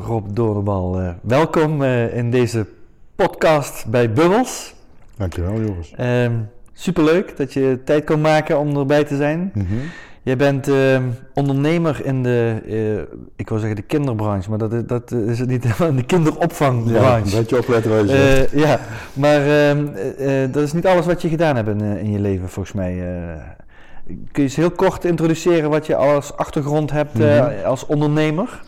Rob Doornbal, uh, welkom uh, in deze podcast bij Bubbles. Dankjewel, Joris. superleuk dat je tijd kon maken om erbij te zijn. Mm -hmm. Jij bent uh, ondernemer in de, uh, ik wil zeggen de kinderbranche, maar dat, dat is het niet helemaal, de kinderopvangbranche. Ja, een beetje opletten wat je Ja, maar uh, dat is niet alles wat je gedaan hebt in, in je leven volgens mij. kun je eens heel kort introduceren wat je als achtergrond hebt mm -hmm. als ondernemer?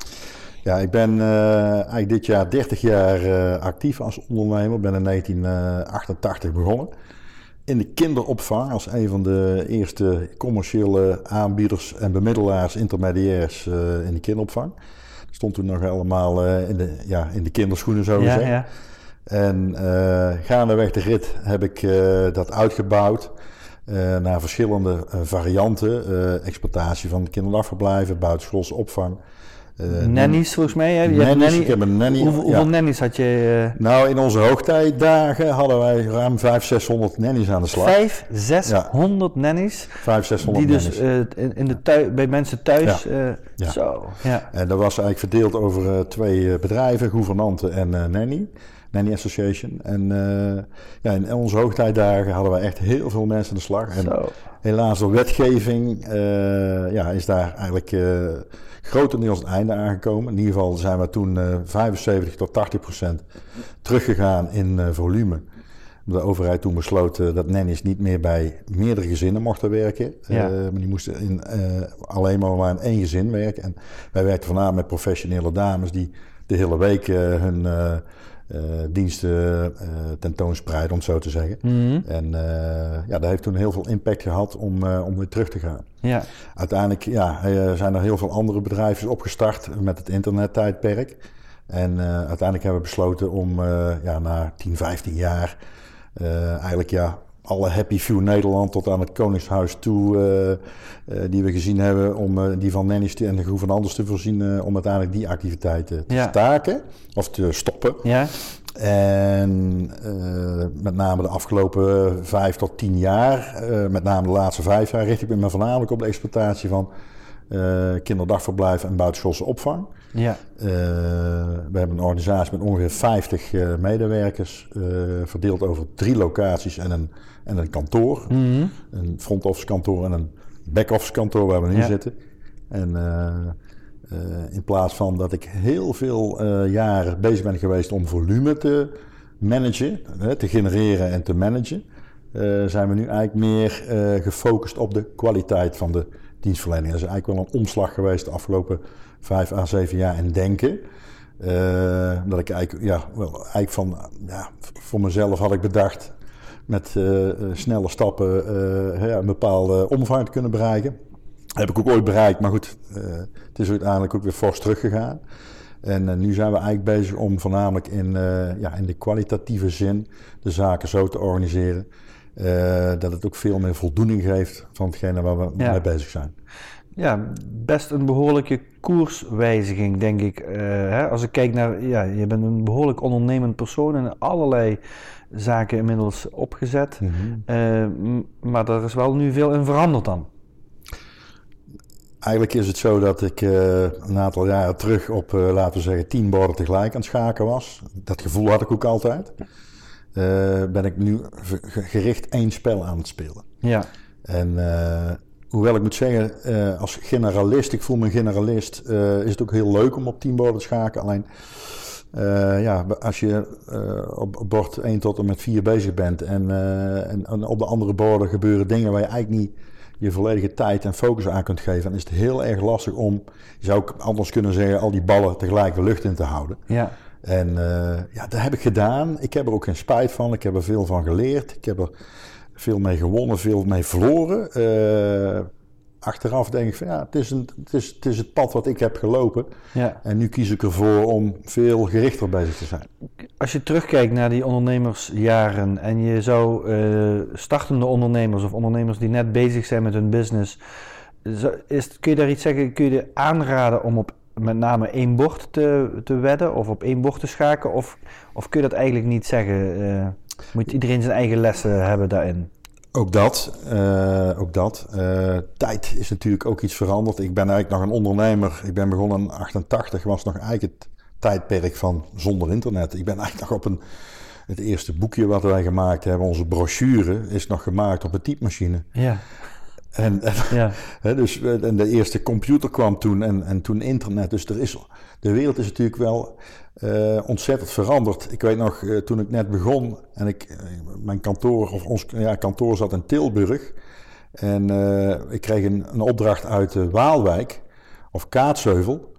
Ja, ik ben eigenlijk dit jaar 30 jaar actief als ondernemer. Ik ben in 1988 begonnen in de kinderopvang als een van de eerste commerciële aanbieders en bemiddelaars, intermediairs uh, in de kinderopvang. Stond toen nog allemaal in, de, ja, in de kinderschoenen, zo gezegd. Ja, ja. En gaandeweg de rit heb ik dat uitgebouwd naar verschillende varianten. exploitatie van kinderdagverblijven, buitenschoolse opvang. Uh, nannies volgens mij. Hè? Je nannies, nanny, ik heb een nanny. Hoeveel, hoeveel nannies had je? Uh... Nou, in onze hoogtijdagen hadden wij ruim 500, 600 nannies aan de slag. 500, 600 ja. nannies? 500, 600 Die dus uh, in, in de thui, bij mensen thuis... Ja. ja. Zo, ja. En dat was eigenlijk verdeeld over twee bedrijven, gouvernante en nanny. Nanny Association. En ja, in onze hoogtijdagen hadden wij echt heel veel mensen aan de slag. En Zo. helaas door wetgeving ja, is daar eigenlijk grotendeels het einde aangekomen. In ieder geval zijn we toen uh, 75 tot 80 procent teruggegaan in uh, volume. De overheid toen besloot uh, dat nannies niet meer bij meerdere gezinnen mochten werken. Ja. maar die moesten in, alleen maar, maar in één gezin werken. En wij werkten voornamelijk met professionele dames die de hele week hun diensten uh, tentoonspreiden, om het zo te zeggen. Mm-hmm. En uh, ja, dat heeft toen heel veel impact gehad om, om weer terug te gaan. Ja. Uiteindelijk ja, zijn er heel veel andere bedrijven opgestart met het internettijdperk. En uiteindelijk hebben we besloten om ja, na 10, 15 jaar eigenlijk ja, alle Happy Few Nederland tot aan het Koningshuis toe, uh, uh, die we gezien hebben, om uh, die van nannies en de gouvernantes te voorzien, om uiteindelijk die activiteiten te ja. staken of te stoppen. Ja. En met name de afgelopen vijf tot tien jaar, met name de laatste vijf jaar, richt ik me voornamelijk op de exploitatie van kinderdagverblijf en buitenschoolse opvang. Ja. we hebben een organisatie met ongeveer 50 medewerkers, verdeeld over drie locaties en een en een kantoor. Mm Een front office kantoor en een back office kantoor waar we nu zitten. En uh, uh, in plaats van dat ik heel veel uh, jaren bezig ben geweest om volume te managen, te genereren en te managen, zijn we nu eigenlijk meer gefocust op de kwaliteit van de dienstverlening. Dat is eigenlijk wel een omslag geweest de afgelopen vijf à zeven jaar in denken. dat ik eigenlijk, ja, wel, eigenlijk van, ja, voor mezelf had ik bedacht, met uh, snelle stappen ja, een bepaalde omvang te kunnen bereiken. Dat heb ik ook ooit bereikt, maar goed, het is uiteindelijk ook weer fors teruggegaan. En nu zijn we eigenlijk bezig om voornamelijk in, ja, in de kwalitatieve zin de zaken zo te organiseren. dat het ook veel meer voldoening geeft van hetgene waar we mee bezig zijn. Ja, best een behoorlijke koerswijziging, denk ik. hè? Als ik kijk naar, ja, je bent een behoorlijk ondernemend persoon en allerlei zaken inmiddels opgezet. Mm -hmm. uh, maar er is wel nu veel in veranderd dan. Eigenlijk is het zo dat ik uh, een aantal jaren terug op, uh, laten we zeggen, tien borden tegelijk aan het schaken was. Dat gevoel had ik ook altijd. ben ik nu gericht één spel aan het spelen. Ja. En hoewel ik moet zeggen, als generalist, ik voel me een generalist, is het ook heel leuk om op tien borden te schaken. Alleen uh, ja, als je uh, op bord 1 tot en met 4 bezig bent en, uh, en, en, op de andere borden gebeuren dingen waar je eigenlijk niet je volledige tijd en focus aan kunt geven, dan is het heel erg lastig om, je zou ook anders kunnen zeggen, al die ballen tegelijk de lucht in te houden. Ja. En ja, dat heb ik gedaan. Ik heb er ook geen spijt van. Ik heb er veel van geleerd. Ik heb er veel mee gewonnen, veel mee verloren. Achteraf denk ik van ja, het is, een, het, is, het is het pad wat ik heb gelopen. Ja. En nu kies ik ervoor om veel gerichter bezig te zijn. Als je terugkijkt naar die ondernemersjaren en je zou uh, startende ondernemers of ondernemers die net bezig zijn met hun business, is, kun je daar iets zeggen? Kun je aanraden om op met name één bord te, te wedden of op één bord te schaken? Of, of kun je dat eigenlijk niet zeggen? Uh, moet iedereen zijn eigen lessen hebben daarin? Ook dat. Uh, ook dat. Uh, tijd is natuurlijk ook iets veranderd. Ik ben eigenlijk nog een ondernemer. Ik ben begonnen in 88, was nog eigenlijk het tijdperk van zonder internet. Ik ben eigenlijk nog op een. Het eerste boekje wat wij gemaakt hebben, onze brochure, is nog gemaakt op een typemachine. Ja. En, en, ja. dus, en de eerste computer kwam toen en, en toen internet. Dus er is, de wereld is natuurlijk wel uh, ontzettend veranderd. Ik weet nog, uh, toen ik net begon en ik, uh, mijn kantoor, of ons ja, kantoor zat in Tilburg. En ik kreeg een, een opdracht uit Waalwijk, of Kaatsheuvel.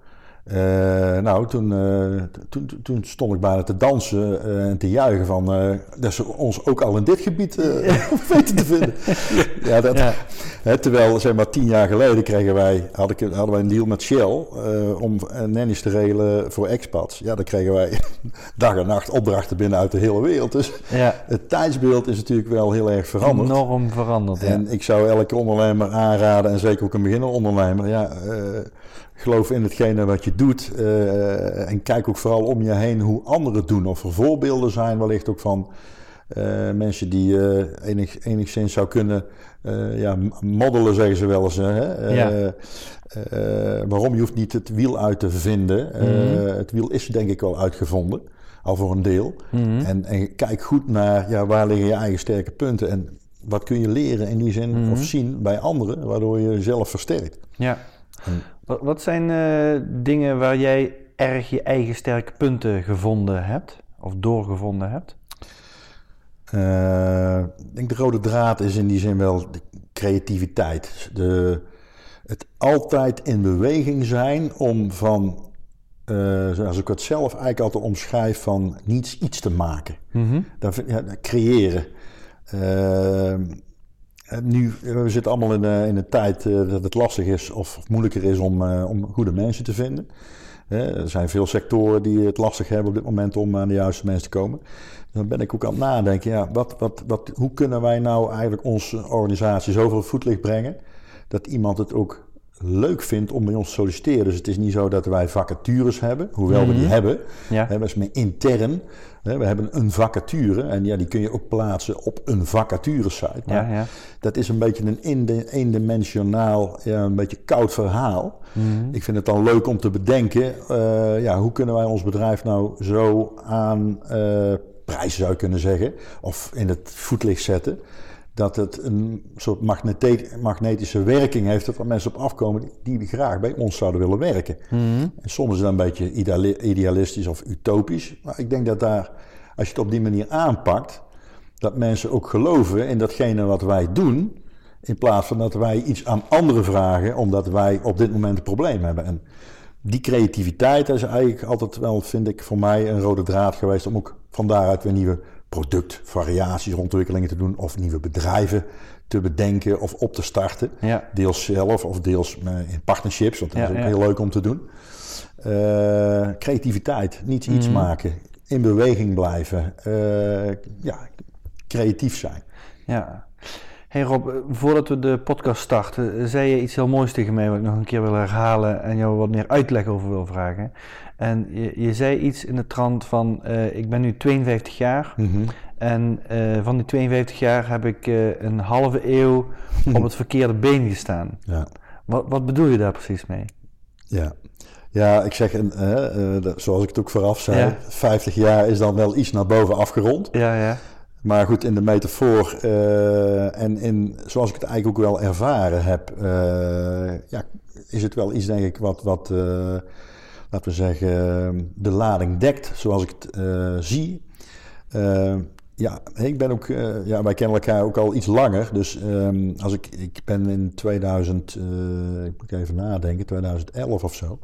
Uh, nou, toen, uh, toen, toen stond ik bijna te dansen uh, en te juichen van dat ze ons ook al in dit gebied weten te vinden. ja, dat, ja. Hè, terwijl, zeg maar, tien jaar geleden kregen wij, had ik, hadden wij een deal met Shell om nannies te regelen voor expats. Ja, dan kregen wij dag en nacht opdrachten binnen uit de hele wereld. Dus ja. het tijdsbeeld is natuurlijk wel heel erg veranderd. Enorm veranderd, En ik zou elke ondernemer aanraden, en zeker ook een beginnende ondernemer, ja geloof in hetgene wat je doet. Uh, en kijk ook vooral om je heen hoe anderen het doen. Of er voorbeelden zijn wellicht ook van uh, mensen die uh, enig, enigszins zou kunnen ja, moddelen, zeggen ze wel eens. Hè? Ja. waarom? Je hoeft niet het wiel uit te vinden. Mm-hmm. Het wiel is denk ik wel uitgevonden. Al voor een deel. Mm-hmm. en, en, kijk goed naar ja, waar liggen je eigen sterke punten. En wat kun je leren in die zin mm-hmm. of zien bij anderen, waardoor je jezelf versterkt. Ja. Wat zijn uh, dingen waar jij erg je eigen sterke punten gevonden hebt? Of doorgevonden hebt? Uh, ik denk de rode draad is in die zin wel de creativiteit. De, het altijd in beweging zijn om van, uh, zoals ik het zelf eigenlijk altijd omschrijf, van niets iets te maken. Mm -hmm. ja, creëren. Uh, nu, we zitten allemaal in, uh, in een tijd dat het lastig is of, moeilijker is om, om goede mensen te vinden. er zijn veel sectoren die het lastig hebben op dit moment om aan de juiste mensen te komen. Dan ben ik ook aan het nadenken, ja, wat, wat, wat, hoe kunnen wij nou eigenlijk onze organisatie zoveel voetlicht brengen dat iemand het ook leuk vindt om bij ons te solliciteren. Dus het is niet zo dat wij vacatures hebben, hoewel we die mhm. hebben. Ja. dat is meer intern. We hebben een vacature en ja, die kun je ook plaatsen op een vacaturesite. Ja, ja. Dat is een beetje een eendimensionaal, ja, een beetje koud verhaal. Mhm. Ik vind het dan leuk om te bedenken, uh, ja, hoe kunnen wij ons bedrijf nou zo aan uh, prijzen zou je kunnen zeggen, of in het voetlicht zetten dat het een soort magnetische werking heeft dat er mensen op afkomen die, graag bij ons zouden willen werken. Mhm. En soms is dat een beetje idealistisch of utopisch, maar ik denk dat daar, als je het op die manier aanpakt, dat mensen ook geloven in datgene wat wij doen, in plaats van dat wij iets aan anderen vragen omdat wij op dit moment een probleem hebben. En die creativiteit is eigenlijk altijd wel, vind ik, voor mij een rode draad geweest om ook van daaruit weer nieuwe productvariaties, ontwikkelingen te doen of nieuwe bedrijven te bedenken of op te starten. Ja. Deels zelf of deels in partnerships, want dat is ook heel leuk om te doen. Uh, creativiteit, niet iets mhm. maken, in beweging blijven, uh, ja, creatief zijn. Ja. Hey Rob, voordat we de podcast starten, zei je iets heel moois tegen mij wat ik nog een keer wil herhalen en jou wat meer uitleg over wil vragen. En je, je zei iets in de trant van, uh, ik ben nu 52 jaar mm -hmm. en uh, van die 52 jaar heb ik uh, een halve eeuw op het verkeerde been gestaan. Ja. Wat, wat bedoel je daar precies mee? Ja, ja, ik zeg, uh, zoals ik het ook vooraf zei, ja. 50 jaar is dan wel iets naar boven afgerond. Ja, ja. Maar goed, in de metafoor uh, en in, zoals ik het eigenlijk ook wel ervaren heb, ja, is het wel iets, denk ik, wat, wat laten we zeggen, de lading dekt, zoals ik het zie. ja, ik ben ook, ja, wij kennen elkaar ook al iets langer. Dus um, als ik, ik ben in 2000, ik moet even nadenken, 2011 of zo,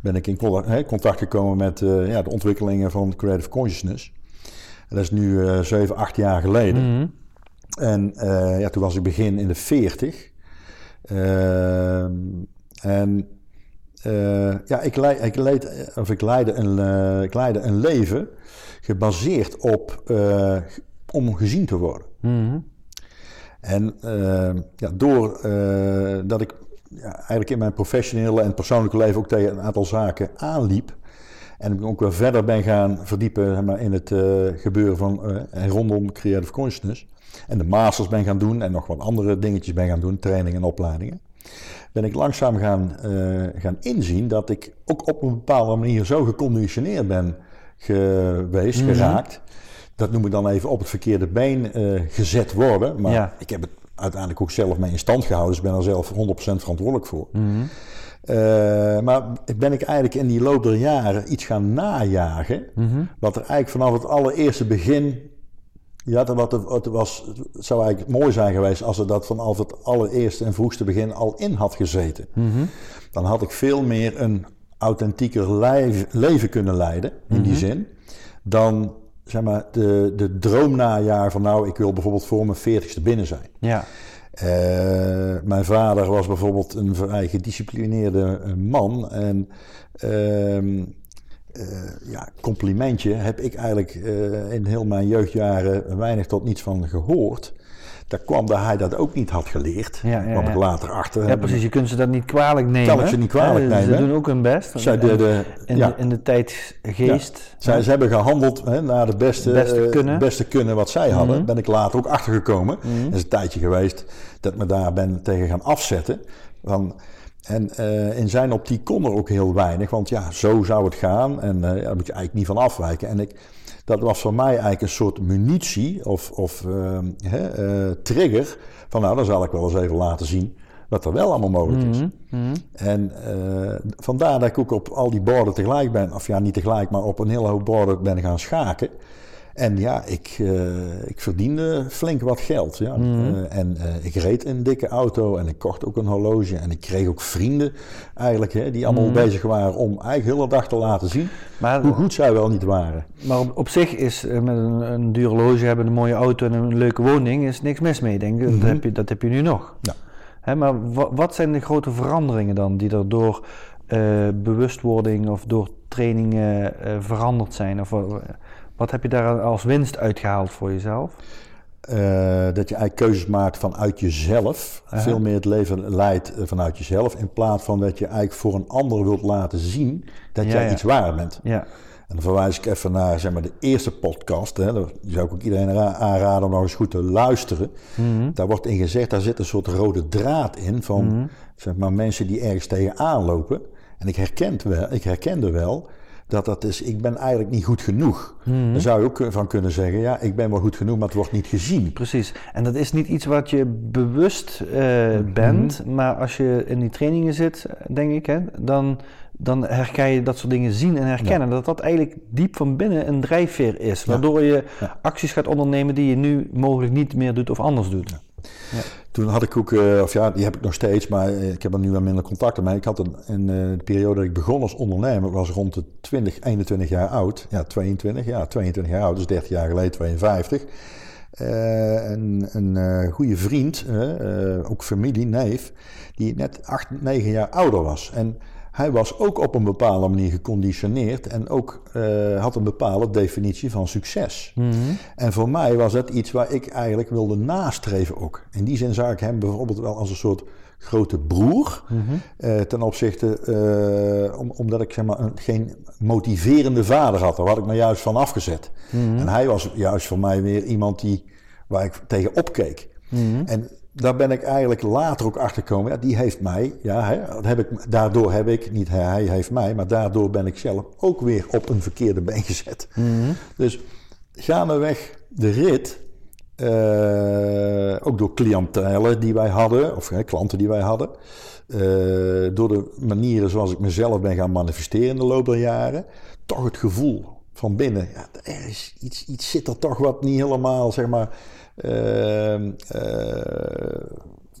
ben ik in contact gekomen met ja, de ontwikkelingen van Creative Consciousness dat is nu uh, 7, 8 jaar geleden. Mhm. En ja, toen was ik begin in de 40. Ehm, en ja, ik, leid, ik, leid, of ik, leidde een, ik leidde een leven gebaseerd op om gezien te worden. Mm En ja, door dat ik ja, eigenlijk in mijn professionele en persoonlijke leven ook tegen een aantal zaken aanliep. En ik ook weer verder ben gaan verdiepen maar, in het gebeuren van en rondom creative consciousness. En de masters ben gaan doen en nog wat andere dingetjes ben gaan doen, trainingen en opleidingen. Ben ik langzaam gaan, uh, gaan inzien dat ik ook op een bepaalde manier zo geconditioneerd ben geweest, mhm. geraakt. Dat noem ik dan even op het verkeerde been gezet worden. Maar ik heb het uiteindelijk ook zelf mee in stand gehouden. Dus ik ben er zelf 100% verantwoordelijk voor. Mm -hmm. uh, maar ben ik eigenlijk in die loop der jaren iets gaan najagen. Mm Wat er eigenlijk vanaf het allereerste begin. Ja, wat het, was, het zou eigenlijk mooi zijn geweest als er dat vanaf het allereerste en vroegste begin al in had gezeten. Mm -hmm. Dan had ik veel meer een authentieker leven kunnen leiden, in die mhm. zin, dan zeg maar, de, de droomnajaar van nou, ik wil bijvoorbeeld voor mijn veertigste binnen zijn. Ja. Uh, mijn vader was bijvoorbeeld een vrij gedisciplineerde eh, man. En uh, ja, complimentje heb ik eigenlijk in heel mijn jeugdjaren weinig tot niets van gehoord. Daar kwam dat hij dat ook niet had geleerd. Ja, ja, kwam ik later achter. Ja, precies. Je kunt ze dat niet kwalijk nemen. Kan ik ze niet kwalijk nemen. Ze doen ook hun best. Zij de, de, in, de, in de tijdgeest. Zij, ze hebben gehandeld hè, naar het beste, beste, eh, kunnen. beste kunnen wat zij hadden. Mm Ben ik later ook achtergekomen. Mm Het is een tijdje geweest dat ik me daar ben tegen gaan afzetten. Van, en uh, in zijn optiek kon er ook heel weinig. Want ja, zo zou het gaan. En uh, daar moet je eigenlijk niet van afwijken. En ik dat was voor mij eigenlijk een soort munitie of, of uh, trigger. Van nou, dan zal ik wel eens even laten zien wat er wel allemaal mogelijk is. Mhm, mhm. En vandaar dat ik ook op al die borden tegelijk ben, of ja, niet tegelijk, maar op een hele hoop borden ben gaan schaken. En ja, ik, uh, ik verdiende flink wat geld. Ja. Mhm. Eh, en uh, ik reed een dikke auto en ik kocht ook een horloge. En ik kreeg ook vrienden eigenlijk, hè, die allemaal mhm. bezig waren om eigenlijk de hele dag te laten zien maar, hoe goed zij wel niet waren. Maar op, op zich is met een, een duur horloge hebben, een mooie auto en een leuke woning, is niks mis mee, denk ik. dat, mhm. heb je, dat heb je nu nog. Ja. Hè, maar wat zijn de grote veranderingen dan die er door bewustwording of door trainingen veranderd zijn? Of, wat heb je daar als winst uitgehaald voor jezelf? Uh, dat je eigenlijk keuzes maakt vanuit jezelf. Veel meer het leven leidt eh, vanuit jezelf. In plaats van dat je eigenlijk voor een ander wilt laten zien dat jij iets waar bent. Ja. En dan verwijs ik even naar zeg maar, de eerste podcast. Hè. Die zou ik ook iedereen aanraden om nog eens goed te luisteren. Mm Daar wordt in gezegd, daar zit een soort rode draad in van mhm. zeg maar, mensen die ergens tegenaan lopen. En ik, herkent wel, ik herkende wel dat dat is, ik ben eigenlijk niet goed genoeg. Mm Dan zou je ook van kunnen zeggen, ja, ik ben wel goed genoeg, maar het wordt niet gezien. Precies. En dat is niet iets wat je bewust uh, bent, mhm. maar als je in die trainingen zit, denk ik, hè, dan, dan herken je dat soort dingen zien en herkennen. Dat dat eigenlijk diep van binnen een drijfveer is, waardoor je acties gaat ondernemen die je nu mogelijk niet meer doet of anders doet. Ja. Toen had ik ook, uh, of ja, die heb ik nog steeds, maar eh, ik heb er nu wel minder contacten mee. Ik had een, in uh, de periode dat ik begon als ondernemer, was rond de 20, 21 jaar oud. Ja, 22, ja, 22 jaar oud, dus 30 jaar geleden, 52. Uh, een een goede vriend, ook familie, neef, die net 8, 9 jaar ouder was. En hij was ook op een bepaalde manier geconditioneerd en ook uh, had een bepaalde definitie van succes. Mm -hmm. En voor mij was dat iets waar ik eigenlijk wilde nastreven ook. In die zin zag ik hem bijvoorbeeld wel als een soort grote broer. Mm -hmm. uh, ten opzichte, uh, om, omdat ik zeg maar, een, geen motiverende vader had. Daar had ik me juist van afgezet. Mm -hmm. En hij was juist voor mij weer iemand die, waar ik tegen opkeek. Mhm. En daar ben ik eigenlijk later ook achter gekomen. Ja, die heeft mij, ja, hè, heb ik, daardoor heb ik, niet hij, heeft mij, maar daardoor ben ik zelf ook weer op een verkeerde been gezet. Mm -hmm. Dus gaandeweg de rit, uh, ook door cliëntelen die wij hadden, of hè, klanten die wij hadden, uh, door de manieren zoals ik mezelf ben gaan manifesteren in de loop der jaren, toch het gevoel van binnen, ja, er is iets, iets zit er toch wat niet helemaal, zeg maar eh,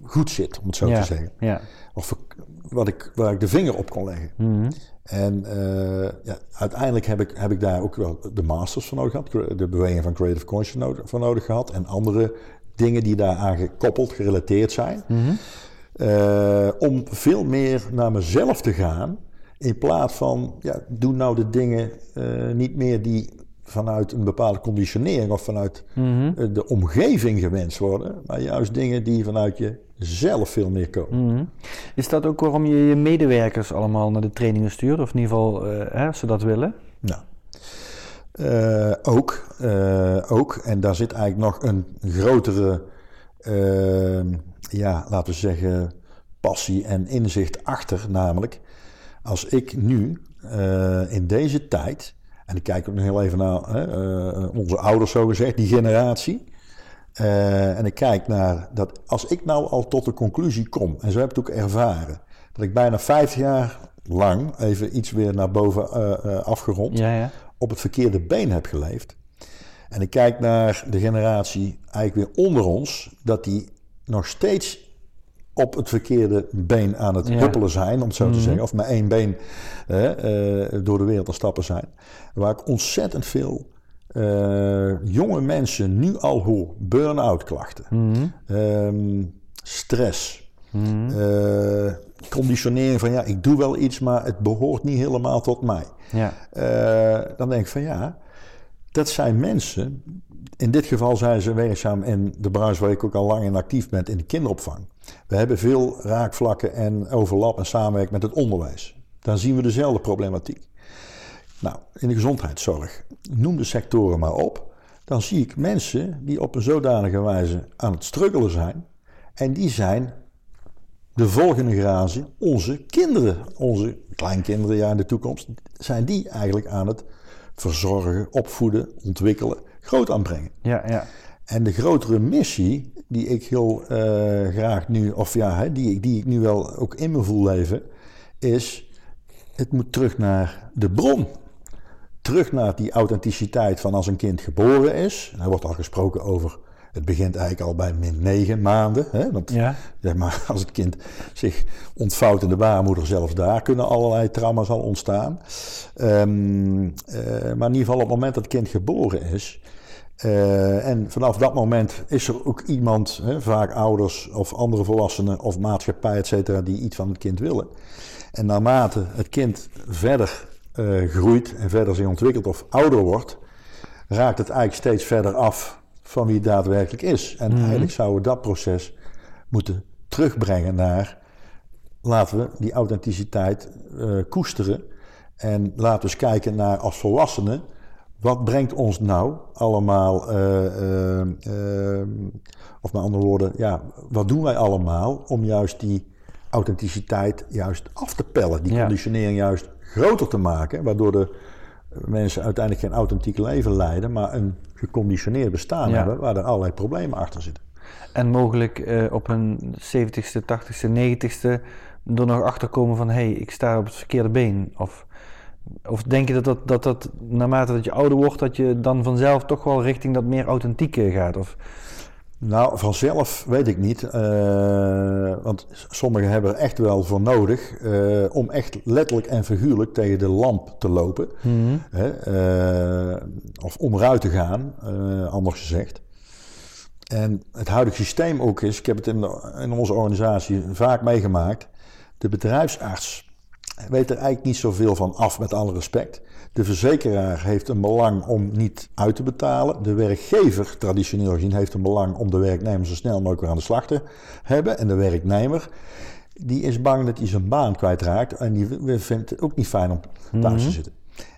goed zit, om het zo te zeggen. Ja. Of wat ik, waar ik de vinger op kon leggen. Mhm. En uh, ja, uiteindelijk heb ik, heb ik daar ook wel de masters van nodig gehad. De beweging van Creative Conscious van nodig gehad. En andere dingen die daaraan gekoppeld, gerelateerd zijn. Mhm. om veel meer naar mezelf te gaan. In plaats van, ja, doe nou de dingen niet meer die vanuit een bepaalde conditionering of vanuit mhm. de omgeving gewenst worden. Maar juist dingen die vanuit jezelf veel meer komen. Mhm. Is dat ook waarom je je medewerkers allemaal naar de trainingen stuurt? Of in ieder geval, hè, ze dat willen? Nou, uh, ook, uh, ook. En daar zit eigenlijk nog een grotere, ja, laten we zeggen, passie en inzicht achter. Namelijk, als ik nu in deze tijd, en ik kijk ook nog heel even naar onze ouders, zo gezegd, die generatie. en ik kijk naar dat als ik nou al tot de conclusie kom, en zo heb ik het ook ervaren, dat ik bijna vijf jaar lang, even iets weer naar boven afgerond, ja, ja op het verkeerde been heb geleefd. En ik kijk naar de generatie eigenlijk weer onder ons, dat die nog steeds op het verkeerde been aan het huppelen zijn, om het zo te mhm. zeggen. Of met één been eh, door de wereld te stappen zijn. Waar ik ontzettend veel uh, jonge mensen nu al hoor. Burn-out klachten. Mhm. Ehm, stress. Mm conditionering van ja, ik doe wel iets, maar het behoort niet helemaal tot mij. Ja. Uh, dan denk ik van ja, dat zijn mensen. In dit geval zijn ze werkzaam in de branche waar ik ook al lang in actief ben, in de kinderopvang. We hebben veel raakvlakken en overlap en samenwerking met het onderwijs. Dan zien we dezelfde problematiek. Nou, in de gezondheidszorg, noem de sectoren maar op. Dan zie ik mensen die op een zodanige wijze aan het struggelen zijn. En die zijn de volgende generatie, onze kinderen, onze kleinkinderen ja, in de toekomst, zijn die eigenlijk aan het verzorgen, opvoeden, ontwikkelen, groot aanbrengen. Ja, ja. En de grotere missie die ik heel uh, graag nu, of ja, die, die ik nu wel ook in me voel leven, is het moet terug naar de bron. Terug naar die authenticiteit van als een kind geboren is. Er wordt al gesproken over het begint eigenlijk al bij min negen maanden. Hè? Want ja. zeg maar, als het kind zich ontvouwt in de baarmoeder, zelfs daar kunnen allerlei trauma's al ontstaan. Um, uh, maar in ieder geval op het moment dat het kind geboren is. Uh, en vanaf dat moment is er ook iemand, hè, vaak ouders of andere volwassenen of maatschappij, et cetera, die iets van het kind willen. En naarmate het kind verder uh, groeit en verder zich ontwikkelt of ouder wordt, raakt het eigenlijk steeds verder af van wie het daadwerkelijk is. En mhm. eigenlijk zouden we dat proces moeten terugbrengen naar laten we die authenticiteit uh, koesteren. En laten we eens kijken naar als volwassenen. Wat brengt ons nou allemaal, uh, uh, of met andere woorden, ja, wat doen wij allemaal om juist die authenticiteit juist af te pellen, die conditionering juist groter te maken, waardoor de mensen uiteindelijk geen authentiek leven leiden, maar een geconditioneerd bestaan hebben waar er allerlei problemen achter zitten. En mogelijk op een 70ste, 80ste, 90ste er nog achter komen van hé, hey, ik sta op het verkeerde been. Of, of denk je dat dat, dat dat naarmate dat je ouder wordt, dat je dan vanzelf toch wel richting dat meer authentieke gaat? Of... Nou, vanzelf weet ik niet. Uh, want sommigen hebben er echt wel voor nodig uh, om echt letterlijk en figuurlijk tegen de lamp te lopen. Mm uh, of onderuit te gaan, anders gezegd. En het huidige systeem ook is, ik heb het in, de, in onze organisatie vaak meegemaakt. De bedrijfsarts weet er eigenlijk niet zoveel van af, met alle respect. De verzekeraar heeft een belang om niet uit te betalen. De werkgever, traditioneel gezien, heeft een belang om de werknemer zo snel mogelijk weer aan de slag te hebben. En de werknemer, die is bang dat hij zijn baan kwijtraakt. En die vindt het ook niet fijn om thuis te mhm. zitten.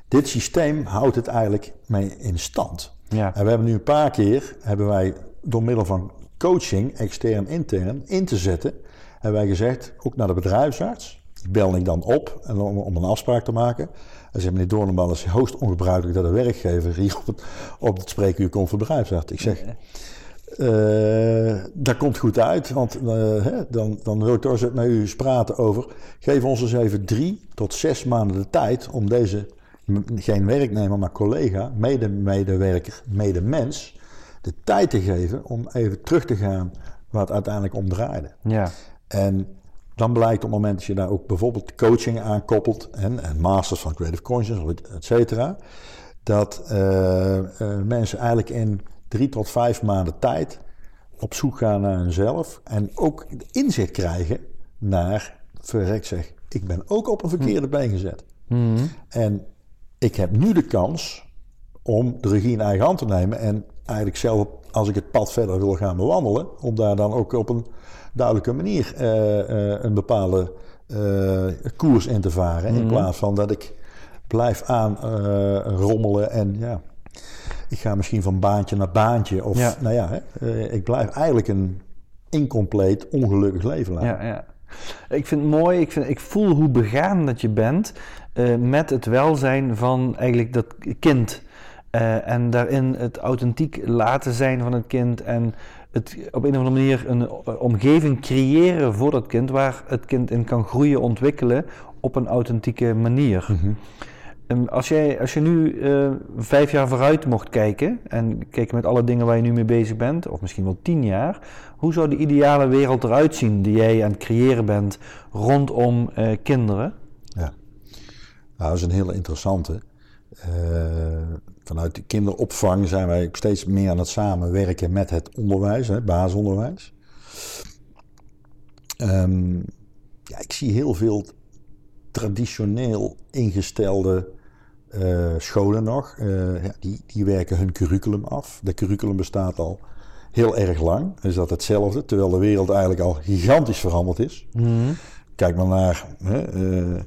Dit systeem houdt het eigenlijk mee in stand. Ja. En we hebben nu een paar keer, hebben wij door middel van coaching, extern, intern, in te zetten, hebben wij gezegd, ook naar de bedrijfsarts, die bel ik dan op en om, om een afspraak te maken. Hij zegt, meneer Doornbal, het is hoogst ongebruikelijk dat een werkgever hier op het, op het spreekuur komt voor bedrijfsarts. Ik zeg, uh, dat komt goed uit, want uh, hè, dan, dan wil ik toch eens met u eens praten over. Geef ons eens even drie tot zes maanden de tijd om deze, geen werknemer, maar collega, mede-medewerker, mede-mens, de tijd te geven om even terug te gaan waar het uiteindelijk om draaide. Ja. En dan blijkt op het moment dat je daar ook bijvoorbeeld coaching aan koppelt en, en masters van creative conscience, et cetera, dat uh, uh, mensen eigenlijk in drie tot vijf maanden tijd op zoek gaan naar hunzelf en ook inzicht krijgen naar, verrek zeg, ik ben ook op een verkeerde been gezet. Mhm. En ik heb nu de kans om de regie in eigen hand te nemen en eigenlijk zelf, als ik het pad verder wil gaan bewandelen, om daar dan ook op een duidelijke manier eh, eh, een bepaalde eh, koers in te varen. In Mhm. plaats van dat ik blijf aan rommelen en ja, ik ga misschien van baantje naar baantje. Of Ja. nou ja, hè, ik blijf eigenlijk een incompleet, ongelukkig leven leiden. Ja, ja. Ik vind het mooi, ik, vind, ik voel hoe begaan dat je bent met het welzijn van eigenlijk dat kind. Eh, en daarin het authentiek laten zijn van het kind en het op een of andere manier een eh, omgeving creëren voor dat kind waar het kind in kan groeien, ontwikkelen op een authentieke manier. Mhm. Als, jij, als je nu eh, vijf jaar vooruit mocht kijken en kijken met alle dingen waar je nu mee bezig bent, of misschien wel tien jaar, hoe zou de ideale wereld eruit zien die jij aan het creëren bent rondom kinderen? Ja, nou, dat is een hele interessante. Vanuit de kinderopvang zijn wij ook steeds meer aan het samenwerken met het onderwijs, hè, basisonderwijs. Ehm, ja, ik zie heel veel traditioneel ingestelde eh, scholen nog. Eh, ja, die, die werken hun curriculum af. De curriculum bestaat al heel erg lang. Is dat hetzelfde, terwijl de wereld eigenlijk al gigantisch veranderd is. Kijk maar naar, hè, eh,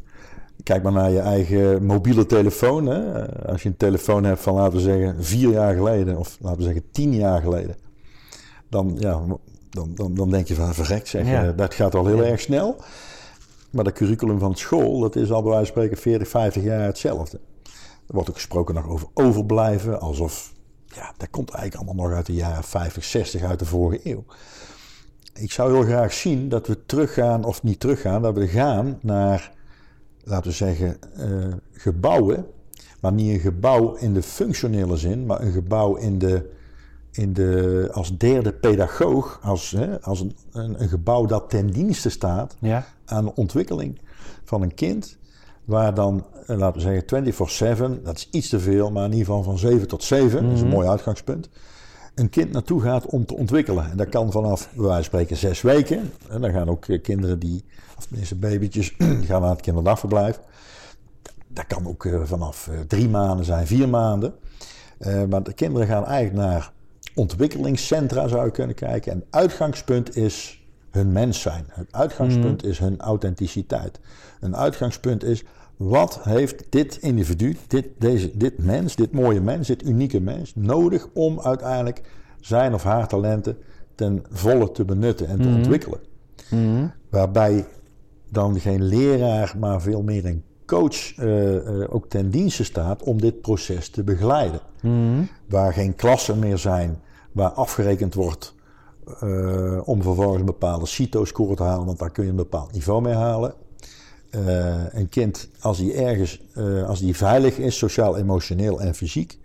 kijk maar naar je eigen mobiele telefoon. Hè. Als je een telefoon hebt van, laten we zeggen, vier jaar geleden, of laten we zeggen tien jaar geleden, dan, ja, dan, dan, dan denk je van, verrekt zeg, Ja. eh, dat gaat al heel Ja. erg snel. Maar dat curriculum van school, dat is al bij wijze van spreken 40, 50 jaar hetzelfde. Er wordt ook gesproken nog over overblijven, alsof, ja, dat komt eigenlijk allemaal nog uit de jaren 50, 60, uit de vorige eeuw. Ik zou heel graag zien dat we teruggaan, of niet teruggaan, dat we gaan naar, laten we zeggen, eh, gebouwen. Maar niet een gebouw in de functionele zin, maar een gebouw in de, in de, als derde pedagoog, als, hè, als een, een, een gebouw dat ten dienste staat Ja. aan de ontwikkeling van een kind. Waar dan, eh, laten we zeggen, 24-7, dat is iets te veel, maar in ieder geval van 7 tot 7, dat is een mooi uitgangspunt. Een kind naartoe gaat om te ontwikkelen. En dat kan vanaf, van spreken, zes weken. En dan gaan ook eh, kinderen die, of tenminste babytjes, die gaan naar het kinderdagverblijf. Dat kan ook eh, vanaf eh, drie maanden zijn, vier maanden. Eh, maar de kinderen gaan eigenlijk naar ontwikkelingscentra, zou je kunnen kijken. En uitgangspunt is hun mens zijn. Het uitgangspunt is hun authenticiteit. Een uitgangspunt is, wat heeft dit individu, dit, deze, dit mens, dit mooie mens, dit unieke mens, nodig om uiteindelijk zijn of haar talenten ten volle te benutten en te ontwikkelen. Waarbij dan geen leraar, maar veel meer een coach eh, eh, ook ten dienste staat om dit proces te begeleiden. Waar geen klassen meer zijn, waar afgerekend wordt eh, om vervolgens een bepaalde CITO-score te halen, want daar kun je een bepaald niveau mee halen. Een kind, als hij ergens, als hij veilig is, sociaal, emotioneel en fysiek,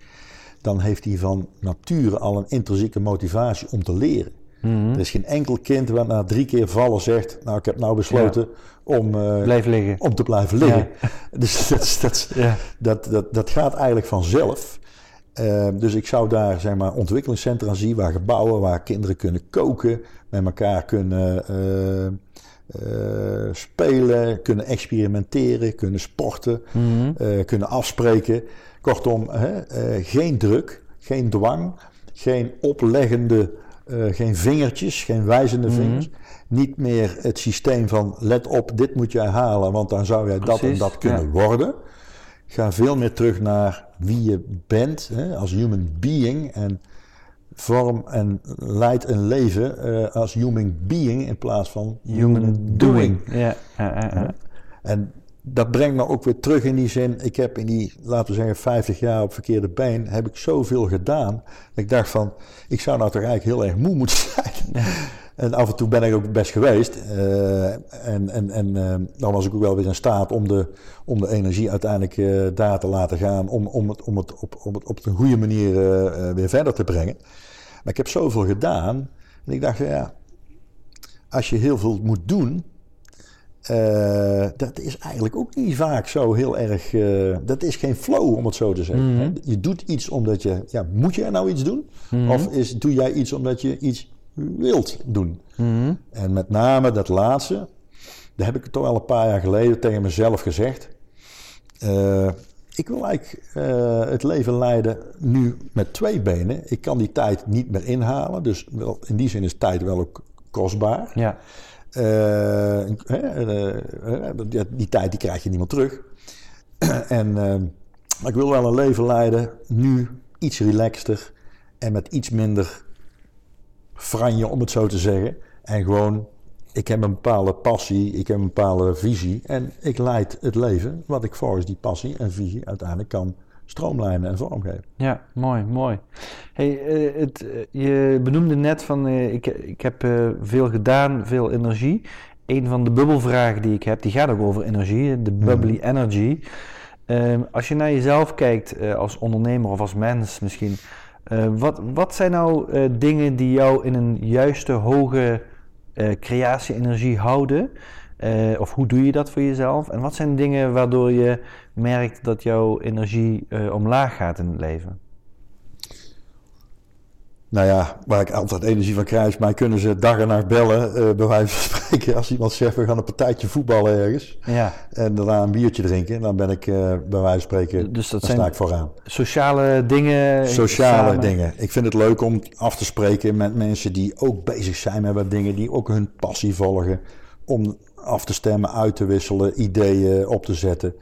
dan heeft hij van nature al een intrinsieke motivatie om te leren. Er is geen enkel kind wat na drie keer vallen zegt, nou ik heb nou besloten om, eh, om te blijven liggen. Dus dat, dat, Ja. dat, dat, dat gaat eigenlijk vanzelf. Eh, dus ik zou daar zeg maar, ontwikkelingscentra zien waar gebouwen waar kinderen kunnen koken, met elkaar kunnen eh, eh, spelen, kunnen experimenteren, kunnen sporten, eh, kunnen afspreken. Kortom, hè, geen druk, geen dwang, geen opleggende, eh, geen vingertjes, geen wijzende vingers. Niet meer het systeem van let op, dit moet jij halen, want dan zou jij dat en dat kunnen ja. worden. Ga veel meer terug naar wie je bent hè, als human being en vorm en leid een leven eh, als human being in plaats van Human doing. Ja. En dat brengt me ook weer terug in die zin. Ik heb in die, laten we zeggen, 50 jaar op verkeerde been, heb ik zoveel gedaan. Dat ik dacht van, ik zou nou toch eigenlijk heel erg moe moeten zijn. En af en toe ben ik ook best geweest. eh, en en, en eh, dan was ik ook wel weer in staat om de, om de energie uiteindelijk eh, daar te laten gaan. Om, om, het, om, het op, om het op een goede manier weer verder te brengen. Maar ik heb zoveel gedaan. En ik dacht, ja, als je heel veel moet doen, eh, dat is eigenlijk ook niet vaak zo heel erg. eh, dat is geen flow, om het zo te zeggen. hè. Je doet iets omdat je. Ja, moet je er nou iets doen? Of is, doe jij iets omdat je iets wilt doen? En met name dat laatste. daar heb ik toch wel een paar jaar geleden tegen mezelf gezegd. ik wil eigenlijk het leven leiden nu met twee benen. Ik kan die tijd niet meer inhalen. Dus in die zin is tijd wel ook kostbaar. Ja. Die, die tijd die krijg je niet meer terug. en ik wil wel een leven leiden, nu iets relaxter en met iets minder franje, om het zo te zeggen. En gewoon, ik heb een bepaalde passie, ik heb een bepaalde visie en ik leid het leven wat ik volgens die passie en visie uiteindelijk kan stroomlijnen en vormgeven. Ja, mooi, mooi. Hey, uh, het, uh, je benoemde net van, uh, ik, ik heb veel gedaan, veel energie. Een van de bubbelvragen die ik heb, die gaat ook over energie, de bubbly mm. energy. Ehm, als je naar jezelf kijkt als ondernemer of als mens misschien, wat, wat zijn nou dingen die jou in een juiste hoge creatie-energie houden? Of hoe doe je dat voor jezelf? En wat zijn dingen waardoor je merkt dat jouw energie omlaag gaat in het leven? Nou ja, waar ik altijd energie van krijg, mij kunnen ze dag en nacht bellen, uh, bij wijze van spreken. Als iemand zegt, we gaan een partijtje voetballen ergens. Ja. En daarna een biertje drinken, dan ben ik uh, bij wijze van spreken, dus dat dan sta ik vooraan. Sociale dingen? Sociale dingen. Ik vind het leuk om af te spreken met mensen die ook bezig zijn met wat dingen, die ook hun passie volgen. Om af te stemmen, uit te wisselen, ideeën op te zetten.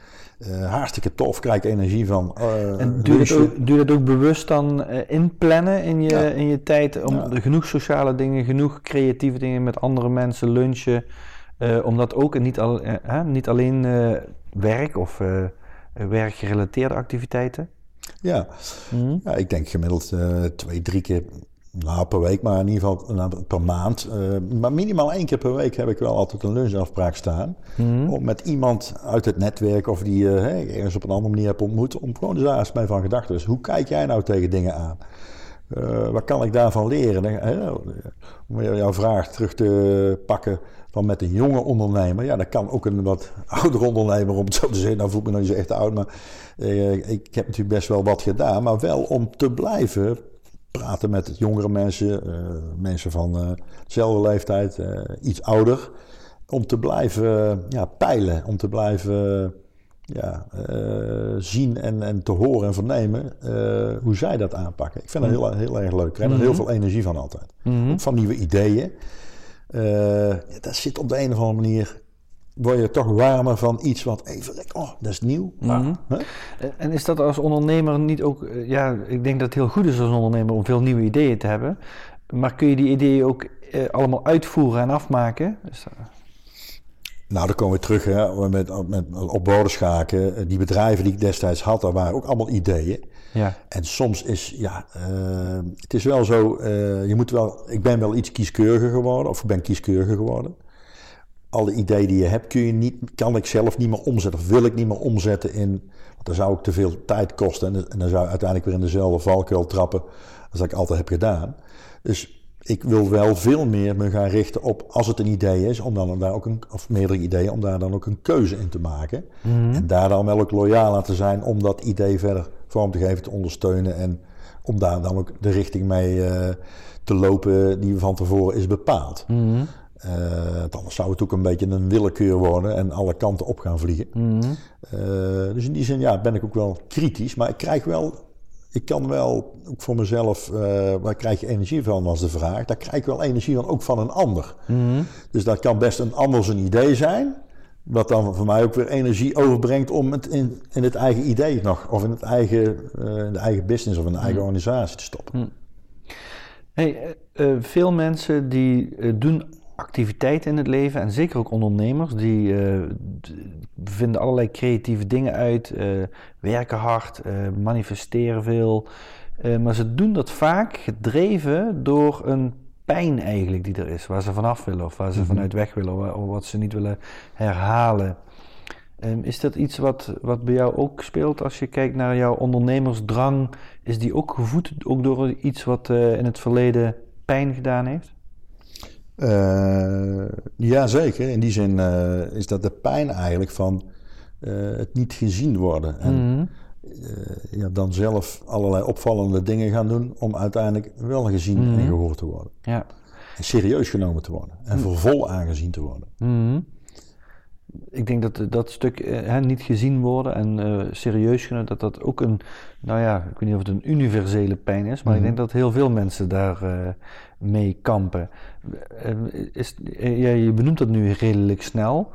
Uh, hartstikke tof, krijg ik energie van. Uh, en doe je, dat ook, doe dat ook bewust dan uh, inplannen in je, in je tijd? Om ja. genoeg sociale dingen, genoeg creatieve dingen met andere mensen, lunchen. omdat ook en niet, al, niet alleen werk of werkgerelateerde activiteiten. Ja. Mm ja, ik denk gemiddeld twee, drie keer nou, per week, maar in ieder geval nou, per maand. Uh, maar minimaal één keer per week heb ik wel altijd een lunchafspraak staan. Mm. Om met iemand uit het netwerk of die uh, hey, ergens op een andere manier heb ontmoet. Om gewoon eens mij van gedachten. Dus hoe kijk jij nou tegen dingen aan? Uh, wat kan ik daarvan leren? Om jouw vraag terug te pakken van met een jonge ondernemer. Ja, dat kan ook een wat oudere ondernemer, om het zo te zeggen. Nou voel ik me nog niet zo echt oud, maar ik heb natuurlijk best wel wat gedaan. Maar wel om te blijven praten met jongere mensen, uh, mensen van uh, dezelfde leeftijd, uh, iets ouder. Om te blijven ja, peilen, om te blijven ja, zien en, en te horen en vernemen hoe zij dat aanpakken. Ik vind dat heel, heel erg leuk. Ik krijg er heel mhm. veel energie van altijd. Mm Van nieuwe ideeën. dat zit op de een of andere manier word je toch warmer van iets wat even, oh, dat is nieuw. Mhm. En is dat als ondernemer niet ook, eh, ja, ik denk dat het heel goed is als ondernemer om veel nieuwe ideeën te hebben. Maar kun je die ideeën ook eh, allemaal uitvoeren en afmaken? Nou, dan komen we terug hè, met, met. Eh, die bedrijven die ik destijds had, daar waren ook allemaal ideeën. Ja. En soms is, ja, uh, het is wel zo, uh, je moet wel, ik ben wel iets kieskeuriger geworden, of ik ben kieskeuriger geworden alle ideeën die je hebt, kun je niet, kan ik zelf niet meer omzetten. Of wil ik niet meer omzetten in. Want dan zou ik te veel tijd kosten. En, en dan zou ik uiteindelijk weer in dezelfde valkuil trappen. als ik altijd heb gedaan. Dus ik wil wel veel meer me gaan richten op, als het een idee is, om dan daar ook een, of meerdere ideeën, om daar dan ook een keuze in te maken. Mhm. En daar dan wel ook loyaal aan te zijn om dat idee verder vorm te geven, te ondersteunen. En om daar dan ook de richting mee uh, te lopen die van tevoren is bepaald. Mm uh, anders zou het ook een beetje een willekeur worden en alle kanten op gaan vliegen. Mm dus in die zin ja, ben ik ook wel kritisch, maar ik krijg wel, ik kan wel ook voor mezelf, uh, waar krijg je energie van was de vraag, daar krijg ik wel energie van ook van een ander. Mm Dus dat kan best een ander zijn idee zijn, wat dan voor mij ook weer energie overbrengt om het in, in het eigen idee nog, of in, het eigen, in de eigen business of in de eigen mhm. organisatie te stoppen. Mhm. Hey, veel mensen die doen activiteiten in het leven en zeker ook ondernemers die uh, vinden allerlei creatieve dingen uit, uh, werken hard, uh, manifesteren veel. maar ze doen dat vaak gedreven door een pijn eigenlijk die er is, waar ze vanaf willen of waar ze mhm. vanuit weg willen of wat ze niet willen herhalen. Um, is dat iets wat, wat bij jou ook speelt als je kijkt naar jouw ondernemersdrang? Is die ook gevoed ook door iets wat in het verleden pijn gedaan heeft? Uh, ja, zeker. In die zin uh, is dat de pijn eigenlijk van uh, het niet gezien worden. En mm -hmm. ja, dan zelf allerlei opvallende dingen gaan doen om uiteindelijk wel gezien mm en gehoord te worden. Ja. En serieus genomen te worden. En mm. voor vol aangezien te worden. ik denk dat dat stuk hè, niet gezien worden en serieus kunnen, dat dat ook een, nou ja, ik weet niet of het een universele pijn is, maar ik denk mhm. dat heel veel mensen daar mee kampen. Is, ja, je benoemt dat nu redelijk snel.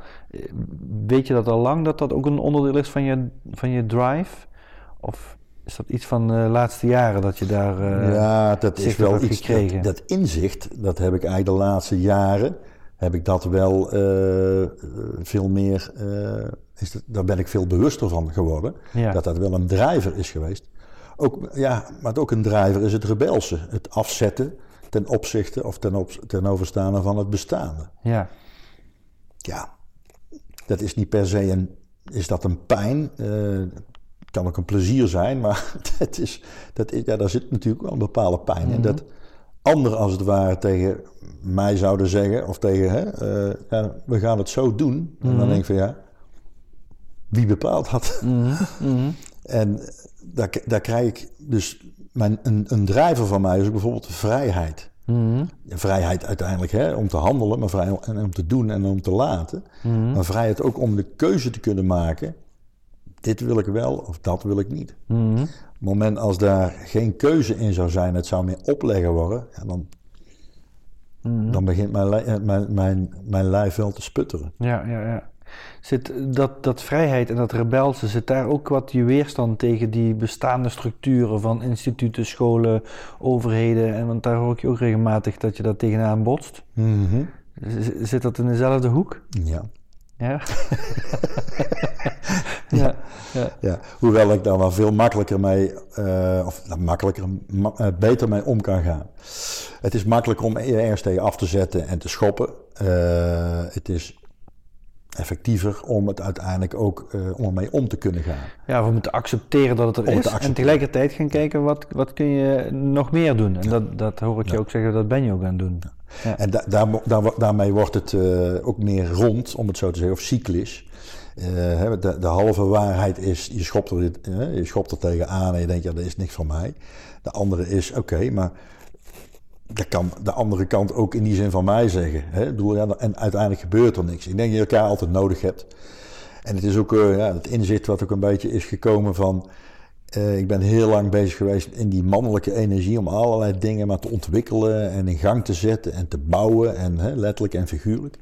Weet je dat al lang dat dat ook een onderdeel is van je, van je drive? Of is dat iets van de laatste jaren dat je daar uh, Ja, dat is wel iets gekregen? Dat, dat, inzicht, dat heb ik eigenlijk de laatste jaren, heb ik dat wel uh, veel meer, uh, is dat, daar ben ik veel bewuster van geworden. Dat dat wel een drijver is geweest. Ook, ja, maar ook een drijver is het rebelse. Het afzetten ten opzichte of ten, op, ten overstaande van het bestaande. Ja. Ja, dat is niet per se een, is dat een pijn kan ook een plezier zijn, maar dat is, dat is, ja, daar zit natuurlijk wel een bepaalde pijn in. Mhm. Dat anderen als het ware tegen mij zouden zeggen, of tegen, hè, uh, ja, we gaan het zo doen. En dan mhm. denk ik van ja, wie bepaalt dat? Mhm. en daar, daar krijg ik dus, mijn, een, een drijver van mij is ook bijvoorbeeld vrijheid. Vrijheid uiteindelijk hè, om te handelen, maar vrij en om te doen en om te laten. Maar vrijheid ook om de keuze te kunnen maken dit wil ik wel of dat wil ik niet. Mm Op het moment als daar geen keuze in zou zijn, het zou meer opleggen worden, ja, dan, mhm. dan begint mijn, eh, mijn, mijn, mijn lijf wel te sputteren. Ja, ja, ja. Zit dat, dat vrijheid en dat rebelse, zit daar ook wat je weerstand tegen die bestaande structuren van instituten, scholen, overheden? En want daar hoor ik je ook regelmatig dat je daar tegenaan botst. Mm Zit dat in dezelfde hoek? Ja. Ja? ja, ja. ja. Hoewel ik daar wel veel makkelijker mee, uh, of nou, makkelijker, uh, beter mee om kan gaan. Het is makkelijk om eerst tegen af te zetten en te schoppen. Uh, het is effectiever om het uiteindelijk ook uh, om ermee om te kunnen gaan. Ja, we moeten accepteren dat het er is en tegelijkertijd gaan kijken wat, wat kun je nog meer doen. En dat, dat hoor ik je ook zeggen, dat ben je ook aan het doen. Ja. En da daar, daar, daarmee wordt het uh, ook meer rond, om het zo te zeggen, of cyclisch. Uh, de, de, halve waarheid is, je schopt, er, je schopt er tegenaan en je denkt, ja, dat is niks van mij. De andere is, oké, maar dat kan de andere kant ook in die zin van mij zeggen. Hè? Bedoel, ja, en uiteindelijk gebeurt er niks. Ik denk dat je elkaar altijd nodig hebt. En het is ook uh, ja, het inzicht wat ook een beetje is gekomen van... Uh, ik ben heel lang bezig geweest in die mannelijke energie om allerlei dingen maar te ontwikkelen en in gang te zetten en te bouwen, en, hè, letterlijk en figuurlijk.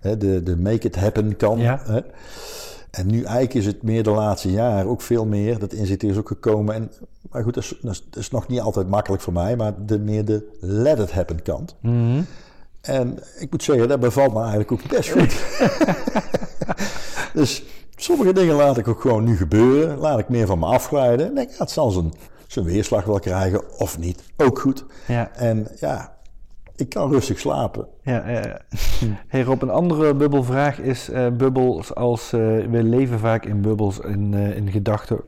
Hè, de, de make it happen kan. Ja. Hè. En nu eigenlijk is het meer de laatste jaren ook veel meer. Dat inzicht is ook gekomen. En, maar goed, dat is, dat is, nog niet altijd makkelijk voor mij. Maar de, meer de let it happen kant. Mhm. En ik moet zeggen, dat bevalt me eigenlijk ook best goed. dus sommige dingen laat ik ook gewoon nu gebeuren. Laat ik meer van me afglijden. En denk, ja, het zal zijn, zijn weerslag wel krijgen of niet. Ook goed. Ja. En ja, ik kan rustig slapen. Ja, ja, Hey Rob, een andere bubbelvraag is uh, bubbels als... Uh, we leven vaak in bubbels, in, uh, in gedachten,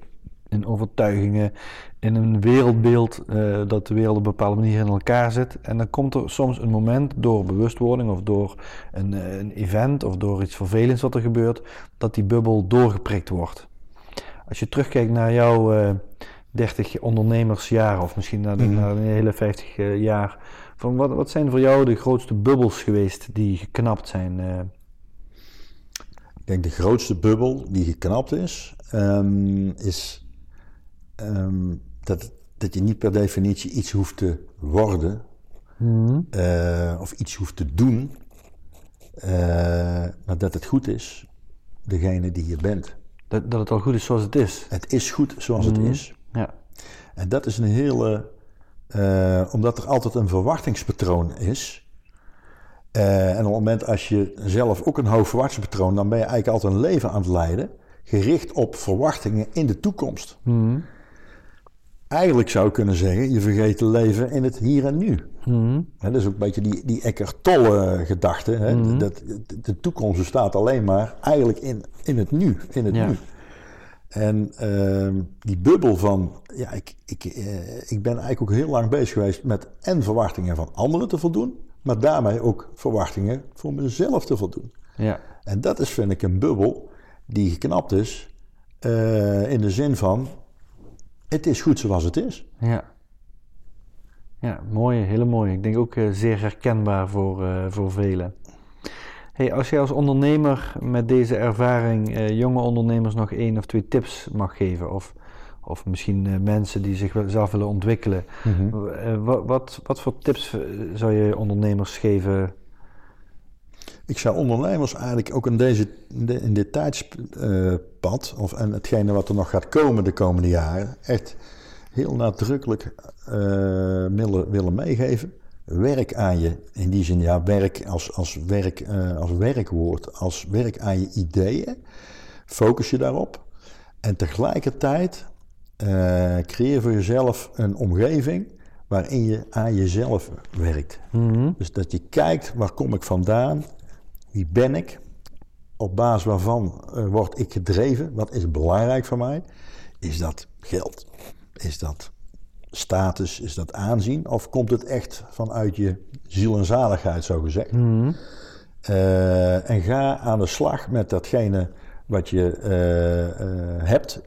in overtuigingen, in een wereldbeeld dat de wereld op een bepaalde manier in elkaar zit. En dan komt er soms een moment door bewustwording of door een, een event of door iets vervelends wat er gebeurt, dat die bubbel doorgeprikt wordt. Als je terugkijkt naar jouw 30 ondernemersjaren of misschien naar de, mhm. naar de hele 50 jaar van wat, wat zijn voor jou de grootste bubbels geweest die geknapt zijn? Uh? Ik denk de grootste bubbel die geknapt is, um, is um, dat, dat je niet per definitie iets hoeft te worden mm. uh, of iets hoeft te doen, uh, maar dat het goed is, degene die je bent. Dat, dat het al goed is zoals het is. Het is goed zoals mm. het is. Ja. En dat is een hele uh, omdat er altijd een verwachtingspatroon is. Uh, en op het moment als je zelf ook een hoog verwachtingspatroon, dan ben je eigenlijk altijd een leven aan het leiden, gericht op verwachtingen in de toekomst. Mm. Eigenlijk zou kunnen zeggen, je vergeet te leven in het hier en nu. Mm. dat is ook een beetje die, die Eckhart Tolle gedachte. Hè? Mm. Dat, de toekomst bestaat alleen maar eigenlijk in, in het nu. In het ja. nu. En uh, die bubbel van, ja, ik, ik, uh, ik ben eigenlijk ook heel lang bezig geweest met en verwachtingen van anderen te voldoen, maar daarmee ook verwachtingen voor mezelf te voldoen. Ja. En dat is, vind ik, een bubbel die geknapt is uh, in de zin van, het is goed zoals het is. Ja. Ja, mooi, hele mooi. Ik denk ook uh, zeer herkenbaar voor, voor velen. Hey, als jij als ondernemer met deze ervaring uh, jonge ondernemers nog één of twee tips mag geven, of, of misschien mensen die zichzelf willen ontwikkelen, mm -hmm. wat, wat, wat voor tips zou je ondernemers geven ik zou ondernemers eigenlijk ook in, deze, in dit tijdspad, of en hetgene wat er nog gaat komen de komende jaren, echt heel nadrukkelijk uh, willen, willen meegeven. Werk aan je, in die zin, ja, werk als, als, werk, uh, als werkwoord, als werk aan je ideeën. Focus je daarop. En tegelijkertijd uh, creëer voor jezelf een omgeving waarin je aan jezelf werkt. Mm -hmm. Dus dat je kijkt, waar kom ik vandaan? Wie ben ik? Op basis waarvan uh, word ik gedreven? Wat is belangrijk voor mij? Is dat geld? Is dat status? Is dat aanzien? Of komt het echt vanuit je ziel en zaligheid, zo gezegd? Mm uh, en ga aan de slag met datgene wat je uh, hebt.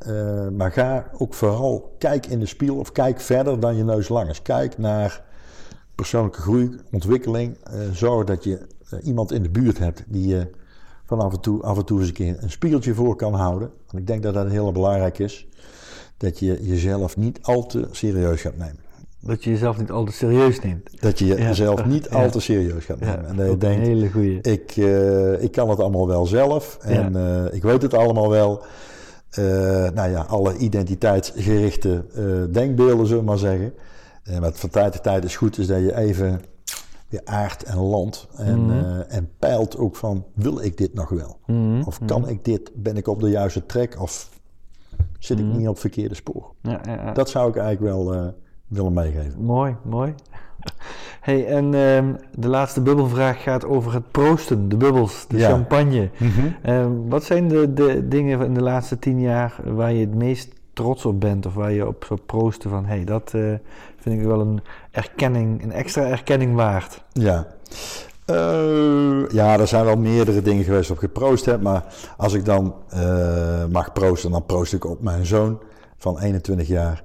maar ga ook vooral, kijk in de spiegel of kijk verder dan je neus lang is. Kijk naar persoonlijke groei, ontwikkeling. zorg dat je eh, iemand in de buurt hebt die je van af en toe, af en toe eens een keer een spiegeltje voor kan houden. Want ik denk dat dat heel belangrijk is. Dat je jezelf niet al te serieus gaat nemen. Dat je jezelf niet al te serieus neemt. Dat je jezelf niet al te serieus gaat nemen. en dat je denkt, hele goeie. Ik, uh, ik kan het allemaal wel zelf. En uh, ik weet het allemaal wel. Uh, nou ja, alle identiteitsgerichte denkbeelden, zullen we maar zeggen. maar van tijd tot tijd is goed is dat je even je aard en land. En, mm en peilt ook van, wil ik dit nog wel? Mhm. Of kan mhm. ik dit? Ben ik op de juiste trek? Of zit ik mhm. niet op verkeerde spoor? Ja, ja, ja. Dat zou ik eigenlijk wel uh, willen meegeven. Mooi, mooi. Hey, en uh, de laatste bubbelvraag gaat over het proosten, de bubbels, de champagne. Uh, wat zijn de, de dingen in de laatste tien jaar waar je het meest trots op bent of waar je op zou proosten van hey, dat uh, vind ik wel een erkenning, een extra erkenning waard. Ja. Uh, ja, er zijn wel meerdere dingen geweest op geproost heb, maar als ik dan uh, mag proosten, dan proost ik op mijn zoon van 21 jaar,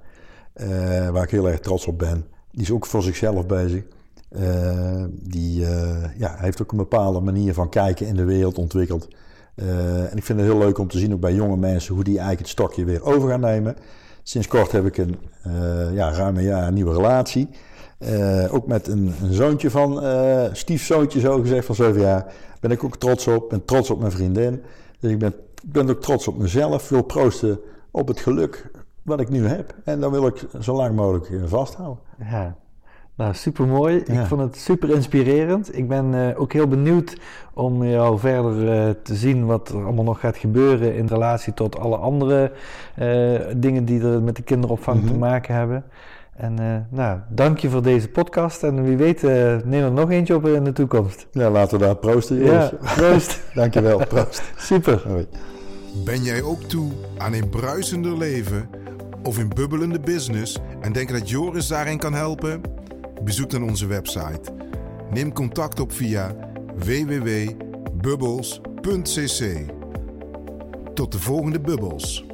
waar ik heel erg trots op ben. Die is ook voor zichzelf bezig. die ja, heeft ook een bepaalde manier van kijken in de wereld ontwikkeld. En ik vind het heel leuk om te zien ook bij jonge mensen hoe die eigenlijk het stokje weer over gaan nemen. Sinds kort heb ik een ja, ruim een jaar een nieuwe relatie. Uh, ook met een, een zoontje van, stiefzoontje zo gezegd, van 7 jaar. Ben ik ook trots op. Ben trots op mijn vriendin. Dus ik ben, ben ook trots op mezelf. Wil proosten op het geluk wat ik nu heb. En dan wil ik zo lang mogelijk vasthouden. Ja. Nou, super mooi. Ik vond het super inspirerend. Ik ben uh, ook heel benieuwd om jou verder uh, te zien wat er allemaal nog gaat gebeuren in relatie tot alle andere uh, dingen die er met de kinderopvang mm -hmm. te maken hebben. En nou, dank je voor deze podcast. En wie weet, neem er nog eentje op in de toekomst. Ja, laten we daar proosten, jongens. Ja, proost. Dankjewel, proost. Super. Hoi. Ben jij ook toe aan een bruisender leven of een bubbelende business en denk dat Joris daarin kan helpen? Bezoek dan onze website. Neem contact op via www.bubbles.cc. Tot de volgende bubbels.